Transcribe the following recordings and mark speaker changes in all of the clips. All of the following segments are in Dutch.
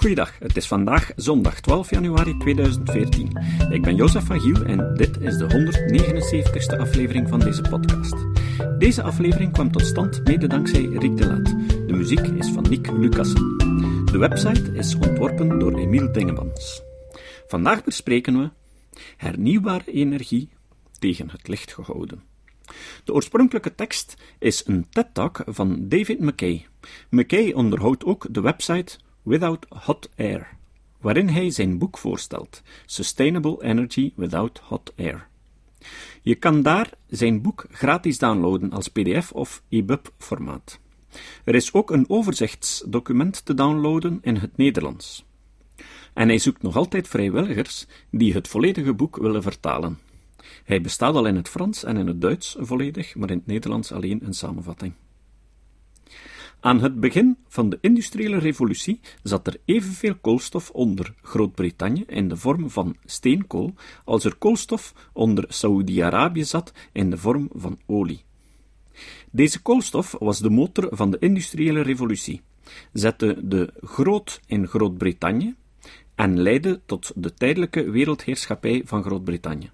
Speaker 1: Goeiedag, het is vandaag zondag 12 januari 2014. Ik ben Jozef van Giel en dit is de 179ste aflevering van deze podcast. Deze aflevering kwam tot stand mede dankzij Rick de Laat. De muziek is van Nick Lucassen. De website is ontworpen door Emiel Dingemans. Vandaag bespreken we hernieuwbare energie tegen het licht gehouden. De oorspronkelijke tekst is een TED-talk van David McKay. McKay onderhoudt ook de website Without Hot Air, waarin hij zijn boek voorstelt: Sustainable Energy Without Hot Air. Je kan daar zijn boek gratis downloaden als PDF of EPUB formaat. Er is ook een overzichtsdocument te downloaden in het Nederlands. En hij zoekt nog altijd vrijwilligers die het volledige boek willen vertalen. Hij bestaat al in het Frans en in het Duits volledig, maar in het Nederlands alleen een samenvatting. Aan het begin van de industriële revolutie zat er evenveel koolstof onder Groot-Brittannië in de vorm van steenkool als er koolstof onder Saoedi-Arabië zat in de vorm van olie. Deze koolstof was de motor van de industriële revolutie, zette de groot in Groot-Brittannië en leidde tot de tijdelijke wereldheerschappij van Groot-Brittannië.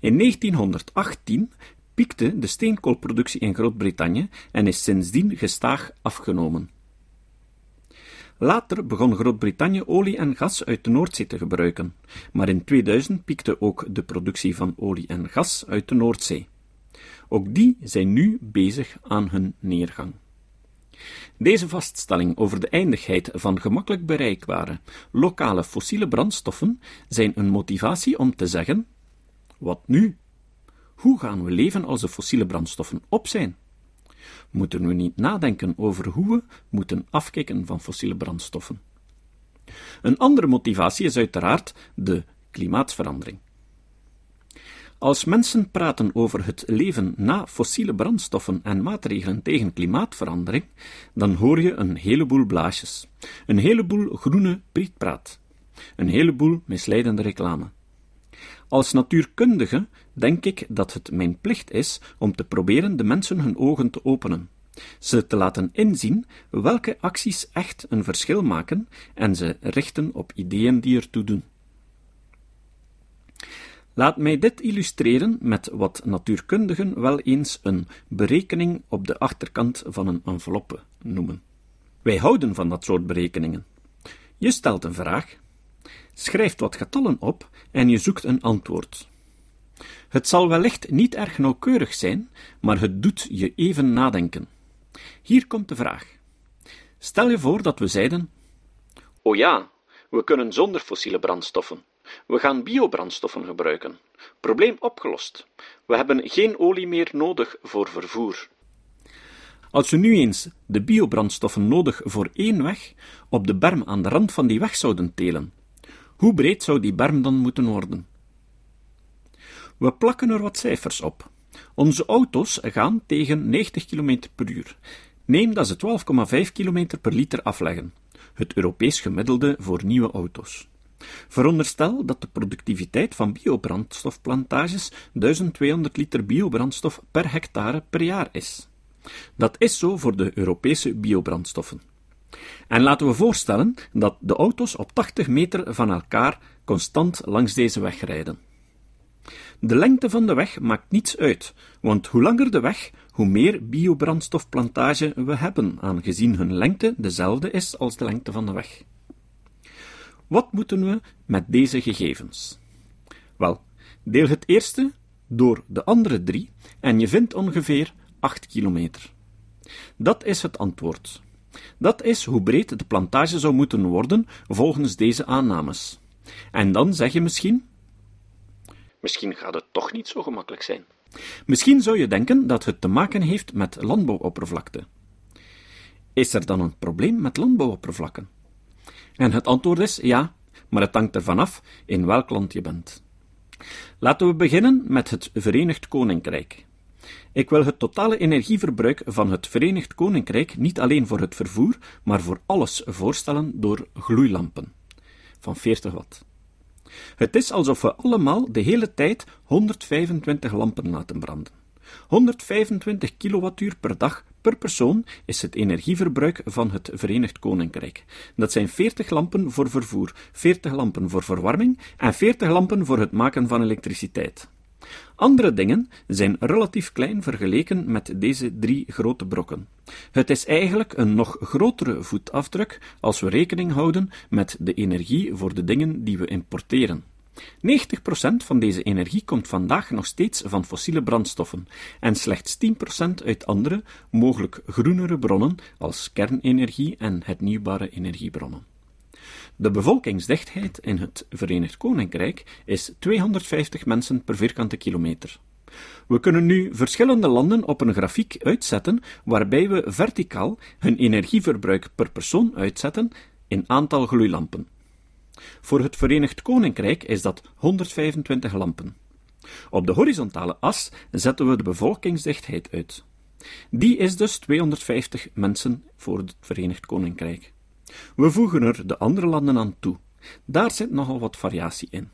Speaker 1: In 1918 piekte de steenkoolproductie in Groot-Brittannië en is sindsdien gestaag afgenomen. Later begon Groot-Brittannië olie en gas uit de Noordzee te gebruiken, maar in 2000 piekte ook de productie van olie en gas uit de Noordzee. Ook die zijn nu bezig aan hun neergang. Deze vaststelling over de eindigheid van gemakkelijk bereikbare lokale fossiele brandstoffen zijn een motivatie om te zeggen: wat nu? Hoe gaan we leven als de fossiele brandstoffen op zijn? Moeten we niet nadenken over hoe we moeten afkicken van fossiele brandstoffen? Een andere motivatie is uiteraard de klimaatverandering. Als mensen praten over het leven na fossiele brandstoffen en maatregelen tegen klimaatverandering, dan hoor je een heleboel blaasjes, een heleboel groene prietpraat, een heleboel misleidende reclame. Als natuurkundige denk ik dat het mijn plicht is om te proberen de mensen hun ogen te openen, ze te laten inzien welke acties echt een verschil maken en ze richten op ideeën die ertoe doen. Laat mij dit illustreren met wat natuurkundigen wel eens een berekening op de achterkant van een enveloppe noemen. Wij houden van dat soort berekeningen. Je stelt een vraag, schrijft wat getallen op en je zoekt een antwoord. Het zal wellicht niet erg nauwkeurig zijn, maar het doet je even nadenken. Hier komt de vraag. Stel je voor dat we zeiden: Oh ja, we kunnen zonder fossiele brandstoffen. We gaan biobrandstoffen gebruiken. Probleem opgelost. We hebben geen olie meer nodig voor vervoer. Als we nu eens de biobrandstoffen nodig voor één weg op de berm aan de rand van die weg zouden telen, hoe breed zou die berm dan moeten worden? We plakken er wat cijfers op. Onze auto's gaan tegen 90 km per uur. Neem dat ze 12,5 km per liter afleggen, het Europees gemiddelde voor nieuwe auto's. Veronderstel dat de productiviteit van biobrandstofplantages 1200 liter biobrandstof per hectare per jaar is. Dat is zo voor de Europese biobrandstoffen. En laten we voorstellen dat de auto's op 80 meter van elkaar constant langs deze weg rijden. De lengte van de weg maakt niets uit, want hoe langer de weg, hoe meer biobrandstofplantage we hebben, aangezien hun lengte dezelfde is als de lengte van de weg. Wat moeten we met deze gegevens? Wel, deel het eerste door de andere drie en je vindt ongeveer 8 kilometer. Dat is het antwoord. Dat is hoe breed de plantage zou moeten worden volgens deze aannames. En dan zeg je misschien: Misschien gaat het toch niet zo gemakkelijk zijn. Misschien zou je denken dat het te maken heeft met landbouwoppervlakte. Is er dan een probleem met landbouwoppervlakken? En het antwoord is ja, maar het hangt ervan af in welk land je bent. Laten we beginnen met het Verenigd Koninkrijk. Ik wil het totale energieverbruik van het Verenigd Koninkrijk niet alleen voor het vervoer, maar voor alles voorstellen door gloeilampen van 40 watt. Het is alsof we allemaal de hele tijd 125 lampen laten branden. 125 kilowattuur per dag per persoon is het energieverbruik van het Verenigd Koninkrijk. Dat zijn 40 lampen voor vervoer, 40 lampen voor verwarming en 40 lampen voor het maken van elektriciteit. Andere dingen zijn relatief klein vergeleken met deze drie grote brokken. Het is eigenlijk een nog grotere voetafdruk als we rekening houden met de energie voor de dingen die we importeren. 90% van deze energie komt vandaag nog steeds van fossiele brandstoffen en slechts 10% uit andere, mogelijk groenere bronnen als kernenergie en hernieuwbare energiebronnen. De bevolkingsdichtheid in het Verenigd Koninkrijk is 250 mensen per vierkante kilometer. We kunnen nu verschillende landen op een grafiek uitzetten waarbij we verticaal hun energieverbruik per persoon uitzetten in aantal gloeilampen. Voor het Verenigd Koninkrijk is dat 125 lampen. Op de horizontale as zetten we de bevolkingsdichtheid uit. Die is dus 250 mensen voor het Verenigd Koninkrijk. We voegen er de andere landen aan toe. Daar zit nogal wat variatie in.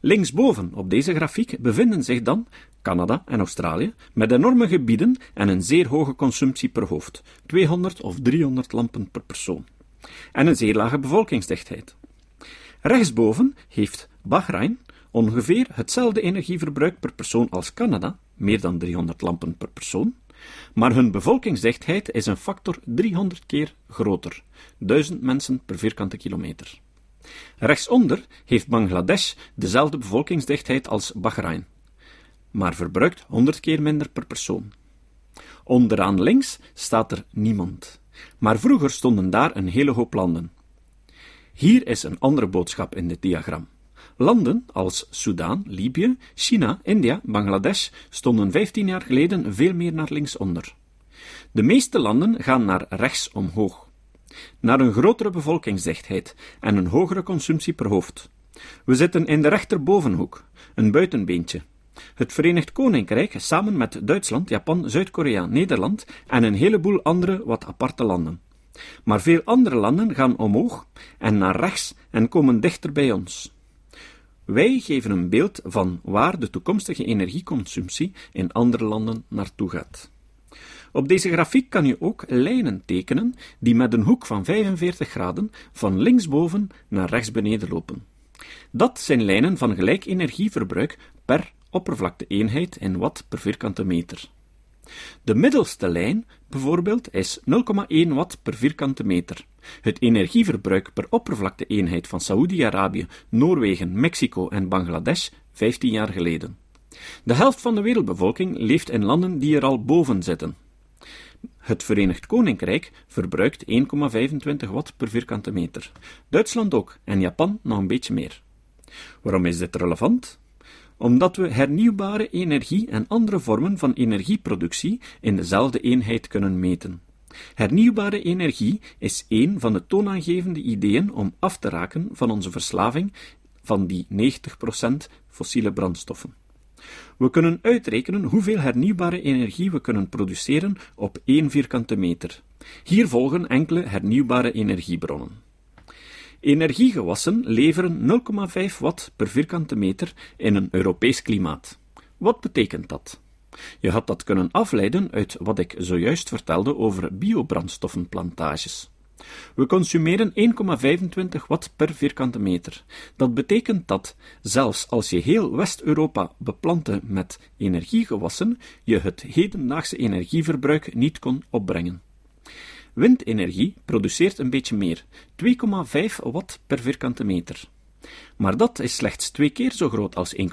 Speaker 1: Linksboven op deze grafiek bevinden zich dan Canada en Australië, met enorme gebieden en een zeer hoge consumptie per hoofd, 200 of 300 lampen per persoon, en een zeer lage bevolkingsdichtheid. Rechtsboven heeft Bahrein ongeveer hetzelfde energieverbruik per persoon als Canada, meer dan 300 lampen per persoon, maar hun bevolkingsdichtheid is een factor 300 keer groter, 1000 mensen per vierkante kilometer. Rechtsonder heeft Bangladesh dezelfde bevolkingsdichtheid als Bahrein, maar verbruikt 100 keer minder per persoon. Onderaan links staat er niemand, maar vroeger stonden daar een hele hoop landen. Hier is een andere boodschap in dit diagram. Landen als Soudaan, Libië, China, India, Bangladesh stonden 15 jaar geleden veel meer naar linksonder. De meeste landen gaan naar rechts omhoog, naar een grotere bevolkingsdichtheid en een hogere consumptie per hoofd. We zitten in de rechterbovenhoek, een buitenbeentje. Het Verenigd Koninkrijk samen met Duitsland, Japan, Zuid-Korea, Nederland en een heleboel andere wat aparte landen. Maar veel andere landen gaan omhoog en naar rechts en komen dichter bij ons. Wij geven een beeld van waar de toekomstige energieconsumptie in andere landen naartoe gaat. Op deze grafiek kan je ook lijnen tekenen die met een hoek van 45 graden van linksboven naar rechtsbeneden lopen. Dat zijn lijnen van gelijk energieverbruik per oppervlakte-eenheid in watt per vierkante meter. De middelste lijn, bijvoorbeeld, is 0,1 watt per vierkante meter. Het energieverbruik per oppervlakte-eenheid van Saoedi-Arabië, Noorwegen, Mexico en Bangladesh 15 jaar geleden. De helft van de wereldbevolking leeft in landen die er al boven zitten. Het Verenigd Koninkrijk verbruikt 1,25 watt per vierkante meter. Duitsland ook en Japan nog een beetje meer. Waarom is dit relevant? Omdat we hernieuwbare energie en andere vormen van energieproductie in dezelfde eenheid kunnen meten. Hernieuwbare energie is een van de toonaangevende ideeën om af te raken van onze verslaving van die 90% fossiele brandstoffen. We kunnen uitrekenen hoeveel hernieuwbare energie we kunnen produceren op één vierkante meter. Hier volgen enkele hernieuwbare energiebronnen. Energiegewassen leveren 0,5 watt per vierkante meter in een Europees klimaat. Wat betekent dat? Je had dat kunnen afleiden uit wat ik zojuist vertelde over biobrandstoffenplantages. We consumeren 1,25 watt per vierkante meter. Dat betekent dat, zelfs als je heel West-Europa beplantte met energiegewassen, je het hedendaagse energieverbruik niet kon opbrengen. Windenergie produceert een beetje meer, 2,5 watt per vierkante meter. Maar dat is slechts twee keer zo groot als 1,25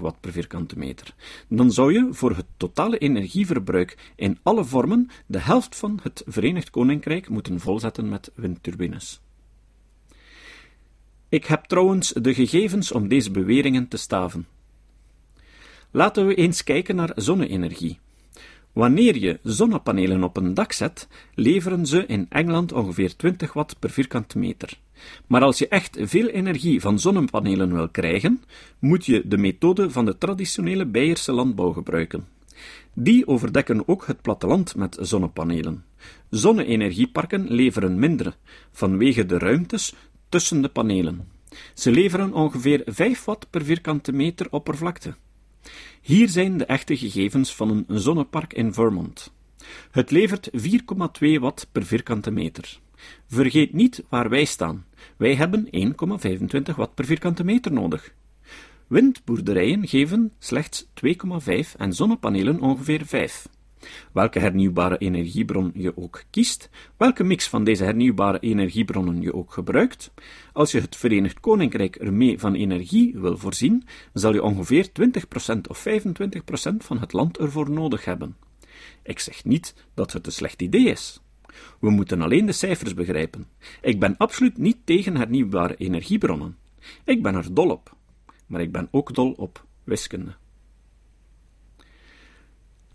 Speaker 1: watt per vierkante meter. Dan zou je voor het totale energieverbruik in alle vormen de helft van het Verenigd Koninkrijk moeten volzetten met windturbines. Ik heb trouwens de gegevens om deze beweringen te staven. Laten we eens kijken naar zonne-energie. Wanneer je zonnepanelen op een dak zet, leveren ze in Engeland ongeveer 20 watt per vierkante meter. Maar als je echt veel energie van zonnepanelen wil krijgen, moet je de methode van de traditionele Beierse landbouw gebruiken. Die overdekken ook het platteland met zonnepanelen. Zonne-energieparken leveren minder, vanwege de ruimtes tussen de panelen. Ze leveren ongeveer 5 watt per vierkante meter oppervlakte. Hier zijn de echte gegevens van een zonnepark in Vermont. Het levert 4,2 watt per vierkante meter. Vergeet niet waar wij staan. Wij hebben 1,25 watt per vierkante meter nodig. Windboerderijen geven slechts 2,5 en zonnepanelen ongeveer 5. Welke hernieuwbare energiebron je ook kiest, welke mix van deze hernieuwbare energiebronnen je ook gebruikt, als je het Verenigd Koninkrijk ermee van energie wil voorzien, zal je ongeveer 20% of 25% van het land ervoor nodig hebben. Ik zeg niet dat het een slecht idee is. We moeten alleen de cijfers begrijpen. Ik ben absoluut niet tegen hernieuwbare energiebronnen. Ik ben er dol op. Maar ik ben ook dol op wiskunde.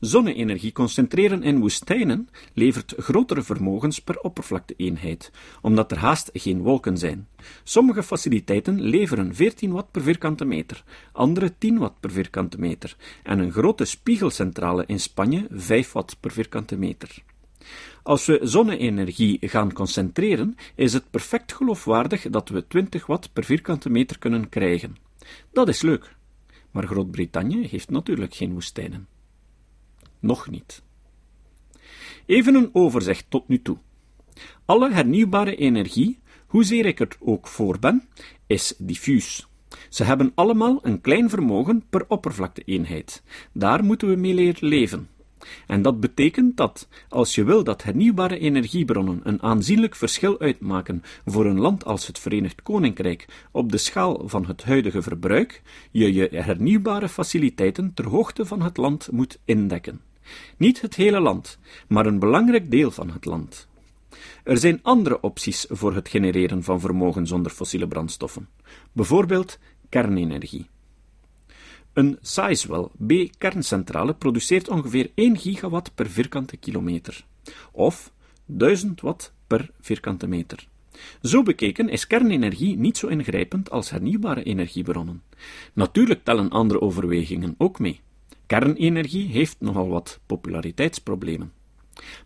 Speaker 1: Zonne-energie concentreren in woestijnen levert grotere vermogens per oppervlakte-eenheid, omdat er haast geen wolken zijn. Sommige faciliteiten leveren 14 watt per vierkante meter, andere 10 watt per vierkante meter, en een grote spiegelcentrale in Spanje 5 watt per vierkante meter. Als we zonne-energie gaan concentreren, is het perfect geloofwaardig dat we 20 watt per vierkante meter kunnen krijgen. Dat is leuk. Maar Groot-Brittannië heeft natuurlijk geen woestijnen. Nog niet. Even een overzicht tot nu toe. Alle hernieuwbare energie, hoezeer ik er ook voor ben, is diffuus. Ze hebben allemaal een klein vermogen per oppervlakte-eenheid. Daar moeten we mee leren leven. En dat betekent dat, als je wil dat hernieuwbare energiebronnen een aanzienlijk verschil uitmaken voor een land als het Verenigd Koninkrijk op de schaal van het huidige verbruik, je je hernieuwbare faciliteiten ter hoogte van het land moet indekken. Niet het hele land, maar een belangrijk deel van het land. Er zijn andere opties voor het genereren van vermogen zonder fossiele brandstoffen, bijvoorbeeld kernenergie. Een Sizewell B-kerncentrale produceert ongeveer 1 gigawatt per vierkante kilometer, of 1000 watt per vierkante meter. Zo bekeken is kernenergie niet zo ingrijpend als hernieuwbare energiebronnen. Natuurlijk tellen andere overwegingen ook mee. Kernenergie heeft nogal wat populariteitsproblemen.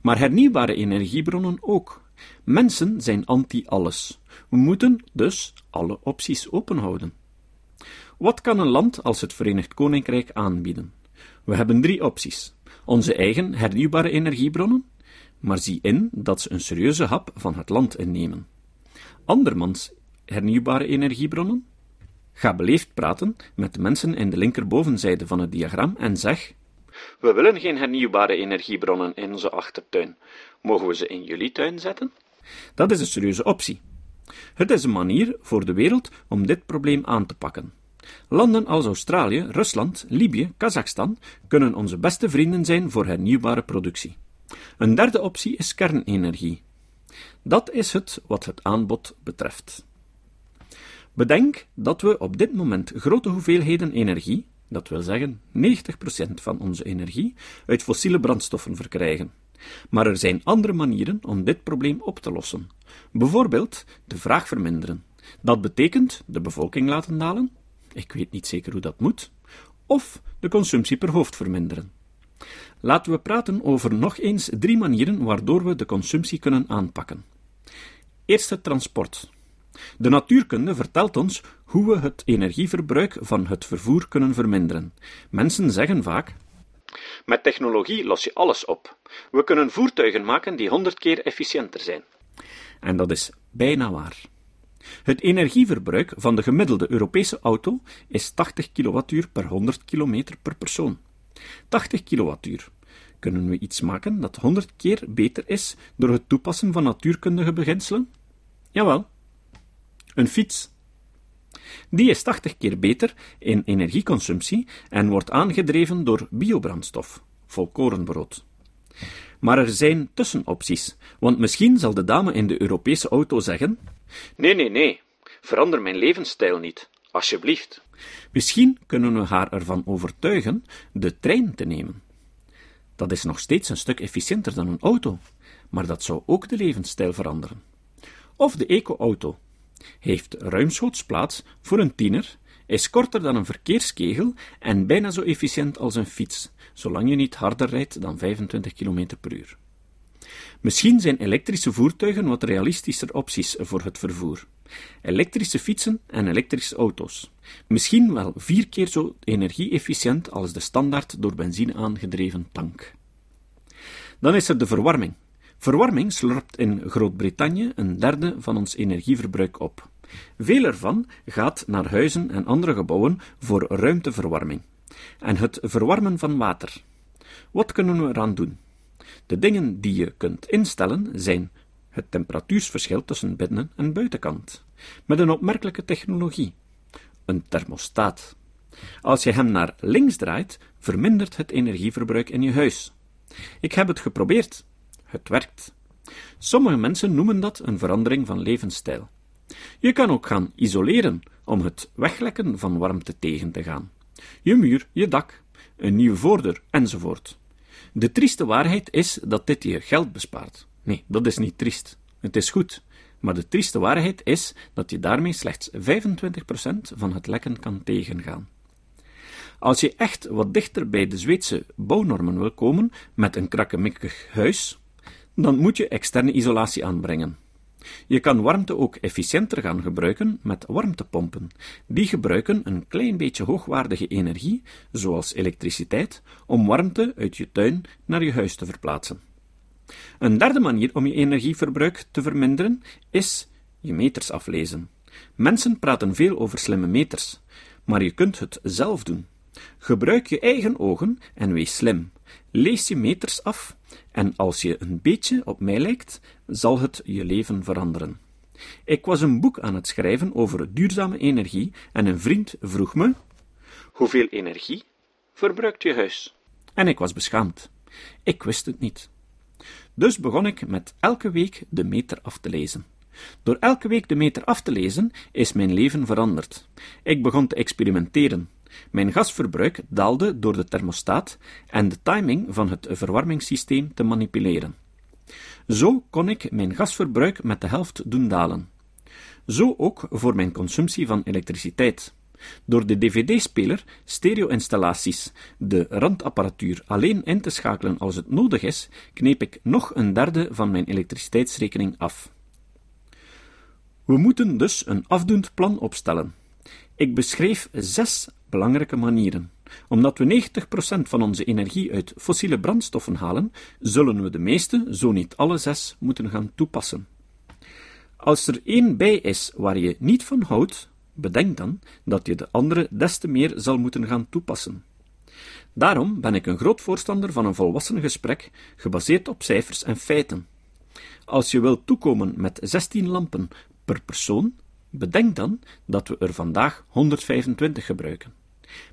Speaker 1: Maar hernieuwbare energiebronnen ook. Mensen zijn anti-alles. We moeten dus alle opties openhouden. Wat kan een land als het Verenigd Koninkrijk aanbieden? We hebben drie opties. Onze eigen hernieuwbare energiebronnen, maar zie in dat ze een serieuze hap van het land innemen. Andermans hernieuwbare energiebronnen? Ga beleefd praten met de mensen in de linkerbovenzijde van het diagram en zeg: We willen geen hernieuwbare energiebronnen in onze achtertuin. Mogen we ze in jullie tuin zetten? Dat is een serieuze optie. Het is een manier voor de wereld om dit probleem aan te pakken. Landen als Australië, Rusland, Libië, Kazachstan kunnen onze beste vrienden zijn voor hernieuwbare productie. Een derde optie is kernenergie. Dat is het wat het aanbod betreft. Bedenk dat we op dit moment grote hoeveelheden energie, dat wil zeggen 90% van onze energie, uit fossiele brandstoffen verkrijgen. Maar er zijn andere manieren om dit probleem op te lossen. Bijvoorbeeld de vraag verminderen. Dat betekent de bevolking laten dalen, ik weet niet zeker hoe dat moet, of de consumptie per hoofd verminderen. Laten we praten over nog eens drie manieren waardoor we de consumptie kunnen aanpakken. Eerst het transport. De natuurkunde vertelt ons hoe we het energieverbruik van het vervoer kunnen verminderen. Mensen zeggen vaak: Met technologie los je alles op. We kunnen voertuigen maken die honderd keer efficiënter zijn. En dat is bijna waar. Het energieverbruik van de gemiddelde Europese auto is 80 kWh per 100 km per persoon. 80 kWh. Kunnen we iets maken dat 100 keer beter is door het toepassen van natuurkundige beginselen? Jawel. Een fiets. Die is 80 keer beter in energieconsumptie en wordt aangedreven door biobrandstof, volkorenbrood. Maar er zijn tussenopties, want misschien zal de dame in de Europese auto zeggen: Nee, nee, nee, verander mijn levensstijl niet, alsjeblieft. Misschien kunnen we haar ervan overtuigen de trein te nemen. Dat is nog steeds een stuk efficiënter dan een auto, maar dat zou ook de levensstijl veranderen. Of de eco-auto, heeft ruimschoots plaats voor een tiener, is korter dan een verkeerskegel en bijna zo efficiënt als een fiets, zolang je niet harder rijdt dan 25 km per uur. Misschien zijn elektrische voertuigen wat realistischer opties voor het vervoer. Elektrische fietsen en elektrische auto's. Misschien wel vier keer zo energie-efficiënt als de standaard door benzine aangedreven tank. Dan is er de verwarming. Verwarming slurpt in Groot-Brittannië een derde van ons energieverbruik op. Veel ervan gaat naar huizen en andere gebouwen voor ruimteverwarming. En het verwarmen van water. Wat kunnen we eraan doen? De dingen die je kunt instellen zijn het temperatuursverschil tussen binnen- en buitenkant, met een opmerkelijke technologie: een thermostaat. Als je hem naar links draait, vermindert het energieverbruik in je huis. Ik heb het geprobeerd. Het werkt. Sommige mensen noemen dat een verandering van levensstijl. Je kan ook gaan isoleren om het weglekken van warmte tegen te gaan. Je muur, je dak, een nieuwe voordeur enzovoort. De trieste waarheid is dat dit je geld bespaart. Nee, dat is niet triest. Het is goed. Maar de trieste waarheid is dat je daarmee slechts 25% van het lekken kan tegengaan. Als je echt wat dichter bij de Zweedse bouwnormen wil komen met een krakkemikkig huis, dan moet je externe isolatie aanbrengen. Je kan warmte ook efficiënter gaan gebruiken met warmtepompen. Die gebruiken een klein beetje hoogwaardige energie, zoals elektriciteit, om warmte uit je tuin naar je huis te verplaatsen. Een derde manier om je energieverbruik te verminderen is je meters aflezen. Mensen praten veel over slimme meters, maar je kunt het zelf doen. Gebruik je eigen ogen en wees slim. Lees je meters af en als je een beetje op mij lijkt, zal het je leven veranderen. Ik was een boek aan het schrijven over duurzame energie en een vriend vroeg me: Hoeveel energie verbruikt je huis? En ik was beschaamd. Ik wist het niet. Dus begon ik met elke week de meter af te lezen. Door elke week de meter af te lezen is mijn leven veranderd. Ik begon te experimenteren. Mijn gasverbruik daalde door de thermostaat en de timing van het verwarmingssysteem te manipuleren. Zo kon ik mijn gasverbruik met de helft doen dalen. Zo ook voor mijn consumptie van elektriciteit. Door de dvd-speler, stereo-installaties, de randapparatuur alleen in te schakelen als het nodig is, kneep ik nog een derde van mijn elektriciteitsrekening af. We moeten dus een afdoend plan opstellen. Ik beschreef zes belangrijke manieren. Omdat we 90% van onze energie uit fossiele brandstoffen halen, zullen we de meeste, zo niet alle zes, moeten gaan toepassen. Als er één bij is waar je niet van houdt, bedenk dan dat je de andere des te meer zal moeten gaan toepassen. Daarom ben ik een groot voorstander van een volwassen gesprek, gebaseerd op cijfers en feiten. Als je wilt toekomen met 16 lampen per persoon, bedenk dan dat we er vandaag 125 gebruiken.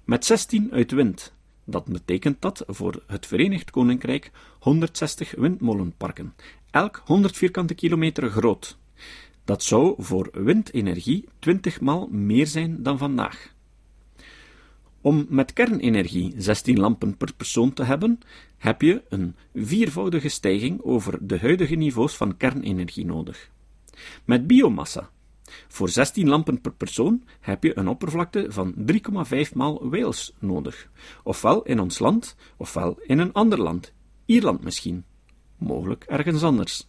Speaker 1: Met 16 uit wind. Dat betekent dat voor het Verenigd Koninkrijk 160 windmolenparken, elk 100 vierkante kilometer groot. Dat zou voor windenergie 20 maal meer zijn dan vandaag. Om met kernenergie 16 lampen per persoon te hebben, heb je een viervoudige stijging over de huidige niveaus van kernenergie nodig. Met biomassa, voor 16 lampen per persoon, heb je een oppervlakte van 3,5 maal Wales nodig. Ofwel in ons land, ofwel in een ander land. Ierland misschien. Mogelijk ergens anders.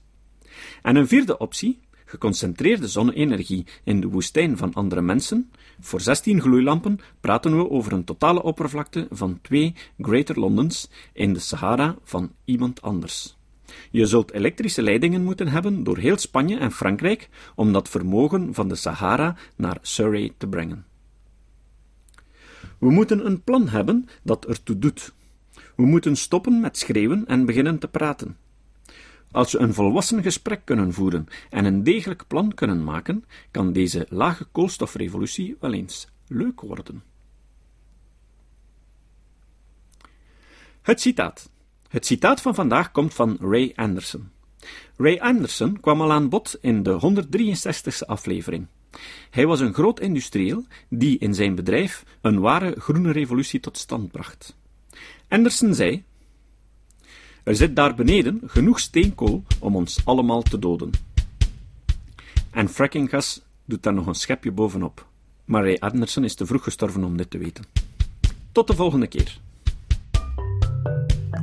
Speaker 1: En een vierde optie, geconcentreerde zonne-energie in de woestijn van andere mensen. Voor 16 gloeilampen praten we over een totale oppervlakte van twee Greater Londons in de Sahara van iemand anders. Je zult elektrische leidingen moeten hebben door heel Spanje en Frankrijk om dat vermogen van de Sahara naar Surrey te brengen. We moeten een plan hebben dat ertoe doet. We moeten stoppen met schreeuwen en beginnen te praten. Als we een volwassen gesprek kunnen voeren en een degelijk plan kunnen maken, kan deze lage koolstofrevolutie wel eens leuk worden. Het citaat. Het citaat van vandaag komt van Ray Anderson. Ray Anderson kwam al aan bod in de 163ste aflevering. Hij was een groot industrieel die in zijn bedrijf een ware groene revolutie tot stand bracht. Anderson zei: Er zit daar beneden genoeg steenkool om ons allemaal te doden. En frackinggas doet daar nog een schepje bovenop. Maar Ray Anderson is te vroeg gestorven om dit te weten. Tot de volgende keer.